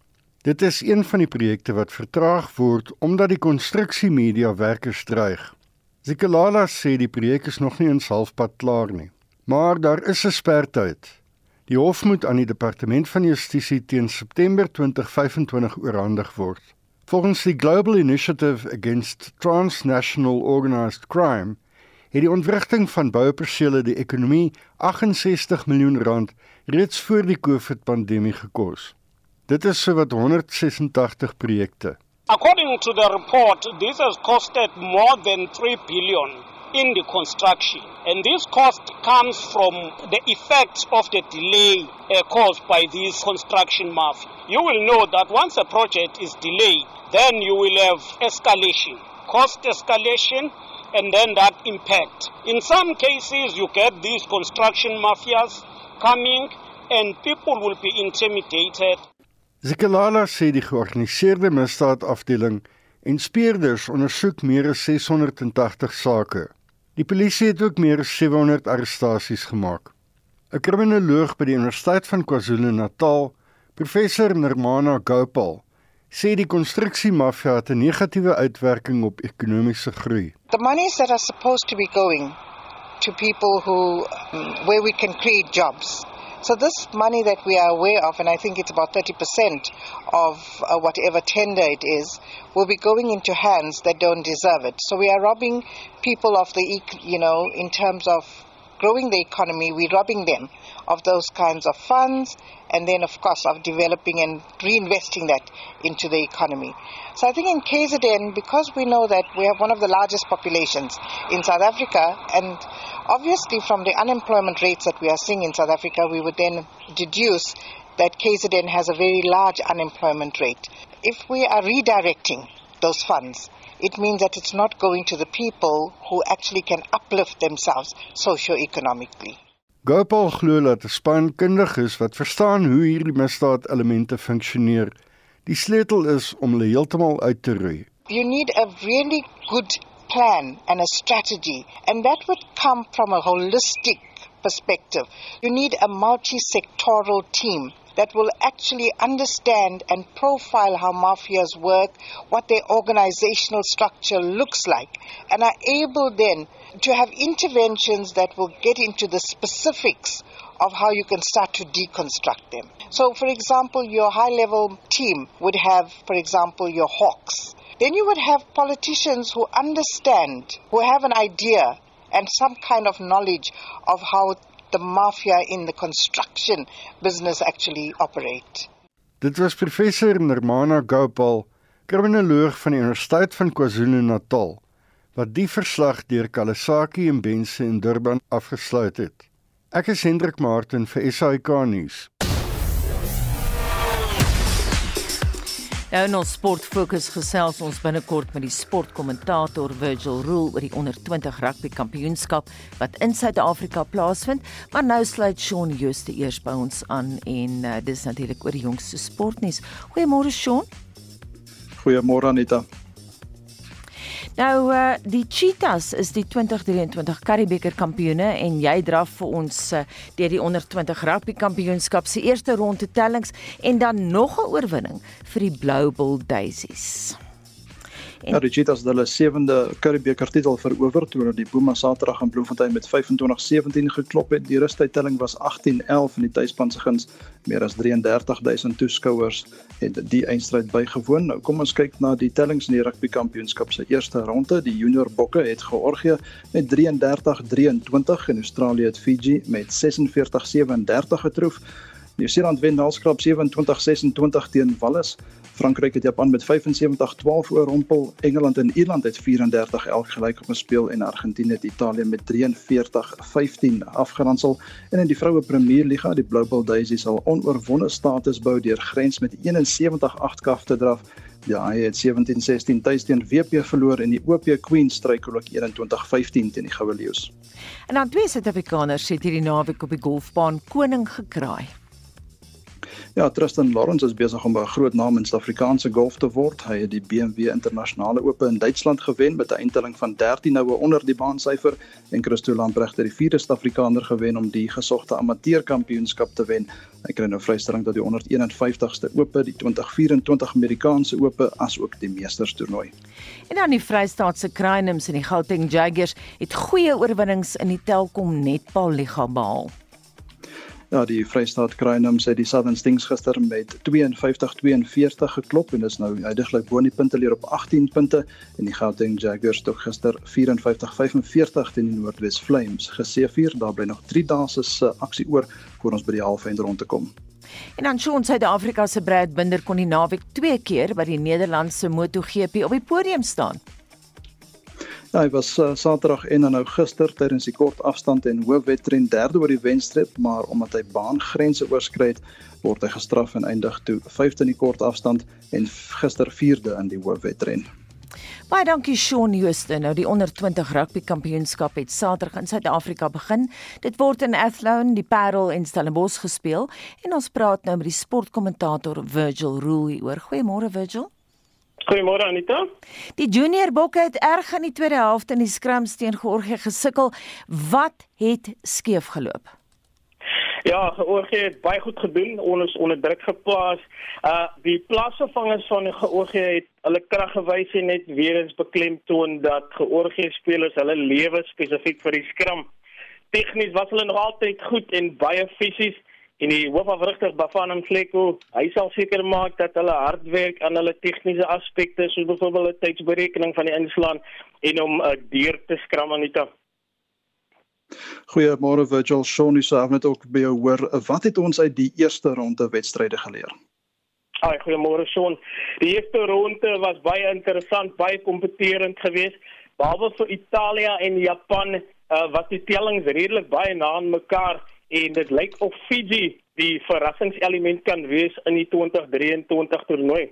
Dit is een van die projekte wat vertraag word omdat die konstruksiemedia werkers dreig. Zikalala sê die projek is nog nie in halfpad klaar nie, maar daar is 'n spertyd. Die hof moet aan die departement van justisie teen September 2025 oorhandig word. Volgens die Global Initiative Against Transnational Organized Crime het die ontwrigting van boupersele die ekonomie 68 miljoen rand reeds voor die COVID-pandemie gekos. Dit is sowat 186 projekte. According to the report, this has costed more than 3 billion in the construction. And this cost comes from the effects of the delay uh, caused by this construction mafia. You will know that once a project is delayed, then you will have escalation, cost escalation, and then that impact. In some cases, you get these construction mafias coming, and people will be intimidated. Zikalala sê die georganiseerde misdaadafdeling en speurders ondersoek meer as 680 sake. Die polisie het ook meer as 700 arrestasies gemaak. 'n Kriminoloog by die Universiteit van KwaZulu-Natal, professor Nirmana Gopal, sê die konstruksiemafia het 'n negatiewe uitwerking op ekonomiese groei. The monies that are supposed to be going to people who um, where we can create jobs. So this money that we are aware of and I think it's about 30% of uh, whatever tender it is will be going into hands that don't deserve it. So we are robbing people of the you know in terms of growing the economy, we're robbing them of those kinds of funds and then, of course, of developing and reinvesting that into the economy. So I think in KZN, because we know that we have one of the largest populations in South Africa, and obviously from the unemployment rates that we are seeing in South Africa, we would then deduce that KZN has a very large unemployment rate. If we are redirecting those funds, it means that it's not going to the people who actually can uplift themselves socio-economically. Gopal glo dat 'n span kundig is wat verstaan hoe hierdie misdaadelemente funksioneer. Die sleutel is om hulle heeltemal uit te roei. You need a really good plan and a strategy and that would come from a holistic perspective. You need a multi-sectoral team that will actually understand and profile how mafias work, what their organizational structure looks like, and are able then to have interventions that will get into the specifics of how you can start to deconstruct them. So, for example, your high level team would have, for example, your hawks. Then you would have politicians who understand, who have an idea and some kind of knowledge of how the mafia in the construction business actually operate. Dit was professor Nirmana Gopal, kriminoloog van die Universiteit van KwaZulu-Natal, wat die verslag deur Kalasaki en Bense in Durban afgesluit het. Ek is Hendrik Martin vir SAK nuus. Nou in ons sport fokus gesels ons binnekort met die sportkommentator Virgil Rule oor die onder 20 rugby kampioenskap wat in Suid-Afrika plaasvind, maar nou sluit Shaun Jooste eers by ons aan en uh, dis natuurlik oor die jongste sportnuus. Goeiemôre Shaun. Goeiemôre Anita. Nou uh die Cheetahs is die 2023 Karibeker kampioene en jy draf vir ons uh, deur die onder 20 rugby kampioenskap se eerste ronde tellings en dan nog 'n oorwinning vir die Blue Bull Daisies. En ja, die Cheetahs het hulle sewende Curriebeeker titel verower toe hulle die Boma Saterdag in Bloemfontein met 25-17 geklop het. Die rustydtelling was 18-11 in die tuisspan se guns. Meer as 33000 toeskouers het die eindstryd bygewoon. Nou kom ons kyk na die tellings in die rugby kampioenskap se eerste ronde. Die junior bokke het Georgië met 33-23 en Australië het Fiji met 46-37 getroof. Nieu-Seeland wen Nalskrap 27-26 teen Wallis. Frankryk het Japan met 75-12 oorrompel. Engeland en Ierland het 34-11 gelyk op gespeel en Argentinië het Italië met 43-15 afgeronsel. En in die vroue Premierliga, die Blue Bull Daisies sal onoorwonde status bou deur grens met 71-8 kaf te draf. Die Haie het 17-16 tuis teen WP verloor en die OP Queen stryk ook 21-15 teen die Goue Leeu's. En dan twee Suid-Afrikaners het hierdie naweek op die golfbaan koning gekraai. Ja, Tristan Lawrence is besig om 'n groot naam in Suid-Afrikaanse golf te word. Hy het die BMW Internasionale Ope in Duitsland gewen met 'n eindtelling van 13 noue onder die baansyfer en Christo Lamprecht het die vierde Suid-Afrikaner gewen om die gesogte amateurkampioenskap te wen. Hy kry nou vrystelling tot die 151ste Ope, die 2024 Amerikaanse Ope asook die Meesterstoernooi. En dan die Vrystaatse Crainums en die Gauteng Jaguars het goeie oorwinnings in die Telkom Netball Liga behaal. Ja, die Vrystaat Crainums het die Southern Stings gister met 52-42 geklop en is nou heidaglik bo in die punteleer op 18 punte en die Gauteng Jaguars het gister 54-45 teen die Noordwes Flames geseëvier. Daar bly nog 3 dae se aksie oor voor ons by die halfeind rond te kom. En dan ons Suid-Afrika se Brad Binder kon die naweek twee keer by die Nederlandse MotoGP op die podium staan. Ja, hy was uh, Saterdag en nou gister tydens die kort afstand en hoofwedren derde oor die wenstreep, maar omdat hy baangrense oorskry het, word hy gestraf en eindig toe 5de in die kort afstand en gister 4de in die hoofwedren. Baie dankie Shaun Jooste. Nou die onder 20 rugby kampioenskap het Saterdag in Suid-Afrika begin. Dit word in Athlone, die Parel en Stellenbosch gespeel en ons praat nou met die sportkommentator Virgil Roo oor. Goeiemôre Virgil. Goeiemôre Anita. Die junior bokke het erg in die tweede helfte in die skrams teen Georgië gesukkel. Wat het skeef geloop? Ja, Georgië het baie goed gedoen. Ons is onder druk geplaas. Uh die plaasvervangers van Georgië het hulle krag gewys en net weer eens beklemtoon dat Georgië spelers hulle lewe spesifiek vir die skram. Tegnies was hulle nog altyd goed en baie fisies en die hoofafrigter Bafana Mfleko, hy sal seker maak dat hulle hard werk aan hulle tegniese aspekte soos byvoorbeeld tydsberekening van die inslaan en om 'n uh, deur te skram aan die tap. Goeiemôre Virgil Shawnee se af net ook by jou hoor. Wat het ons uit die eerste ronde wedstryde geleer? Ai, goeiemôre Shawn. Die eerste ronde was baie interessant, baie kompeterend geweest. Behalwe vir Italië en Japan uh, was die tellings redelik baie na aan mekaar en dit lyk of Fiji die verrassingselement kan wees in die 2023 toernooi.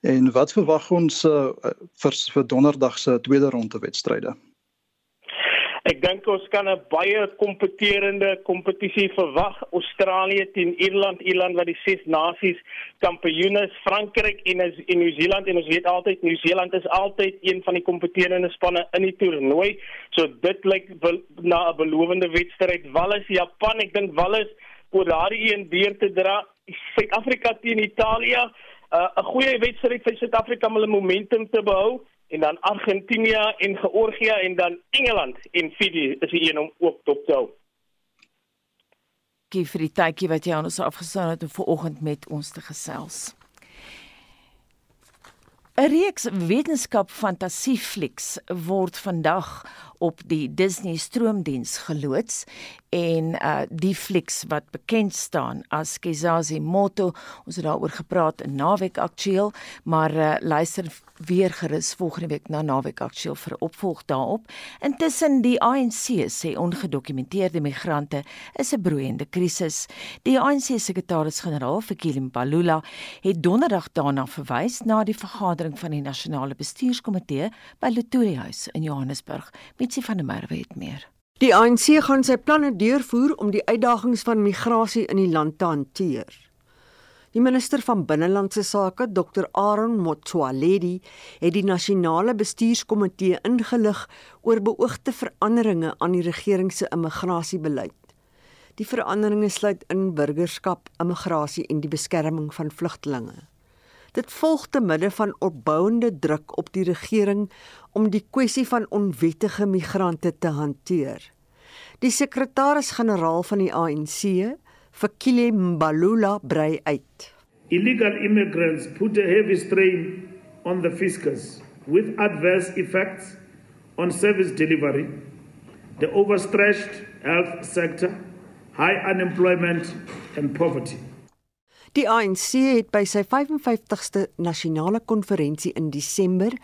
En wat verwag ons uh, vir vir donderdag se tweede ronde wedstryde? Ek dink ons kan 'n baie kompeterende kompetisie verwag. Australië teen Ierland, Ierland wat die ses nasies kampioen is, Frankryk en is in Nieu-Seeland en ons weet altyd Nieu-Seeland is altyd een van die kompeterende spanne in die toernooi. So dit lyk na 'n belowende wedstryd. Wallis Japan, ek dink Wallis oor daardie een deur te dra. Suid-Afrika teen Italië, uh, 'n goeie wedstryd vir Suid-Afrika om hulle momentum te behou en dan Argentinië en Georgië en dan Engeland en Fiji is die een om ook top te hou. Gee vir die tydjie wat jy aan ons afgestaan het om vanoggend met ons te gesels. 'n Reeks wetenskap fantasieflieks word vandag op die Disney stroomdiens geloods en uh die flieks wat bekend staan as Kezazi Moto. Ons het daaroor gepraat in naweek aktueel maar uh, luister weer gerus volgende week na naweek aktueel vir opvolg daarop. Intussen die ANC sê ongedokumenteerde migrante is 'n broeiende krisis. Die ANC sekretaris-generaal Fikile Mbalula het donderdag daarna verwys na die vergadering van die nasionale bestuurskomitee by Luthuli House in Johannesburg met Mitsi van der Merwe het meer. Die ANC gaan sy planne deurvoer om die uitdagings van migrasie in die land te hanteer. Die minister van binnelandse sake, Dr Aaron Motsoaledi, het die nasionale bestuurskomitee ingelig oor beoogde veranderinge aan die regering se immigrasiebeleid. Die veranderinge sluit in burgerskap, immigrasie en die beskerming van vlugtelinge. Dit volg te midde van opbouende druk op die regering om die kwessie van onwettige migrante te hanteer. Die sekretaris-generaal van die ANC, Fikile Mbalula, brei uit. Illegal immigrants put a heavy strain on the fiscus with adverse effects on service delivery, the overstretched health sector, high unemployment and poverty. Die ANC het by sy 55ste nasionale konferensie in Desember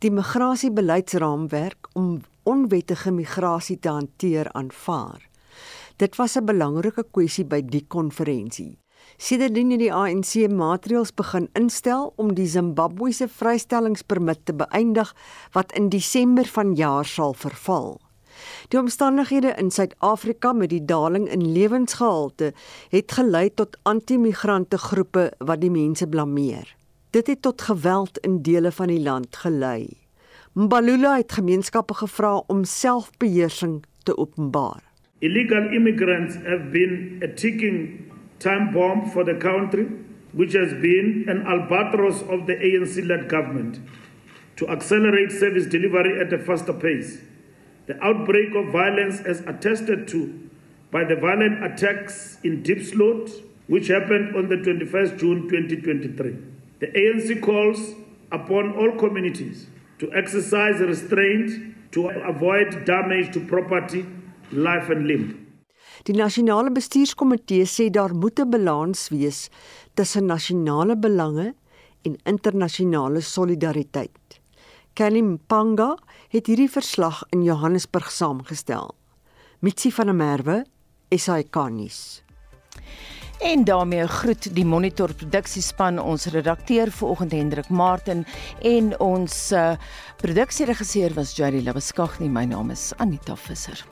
die migrasiebeleidsraamwerk om onwettige migrasie te hanteer aanvaar. Dit was 'n belangrike kwessie by die konferensie. Sedertdien het die ANC maatreëls begin instel om die Zimbabwese vrystellingspermit te beëindig wat in Desember vanjaar sal verval. Die omstandighede in Suid-Afrika met die daling in lewensgehalte het gelei tot anti-migrante groepe wat die mense blameer. Dit het tot geweld in dele van die land gelei. Mbalula het gemeenskappe gevra om selfbeheersing te openbaar. Illegal immigrants have been a ticking time bomb for the country which has been an albatross of the ANC-led government to accelerate service delivery at a faster pace. The outbreak of violence as attested to by the violent attacks in Diepsloot, which happened on the 21st June 2023. The ANC calls upon all communities to exercise restraint to avoid damage to property, life and limb. Die nasionale bestuurskomitee sê daar moet 'n balans wees tussen nasionale belange en internasionale solidariteit. Kelly Mpanga het hierdie verslag in Johannesburg saamgestel. Mitsi van der Merwe, SAK nuus. En daarmee groet die Monitor produksiespan ons redakteur vanoggend Hendrik Martin en ons uh, produksieregisseur was Jerry Labeskagh. My naam is Anita Visser.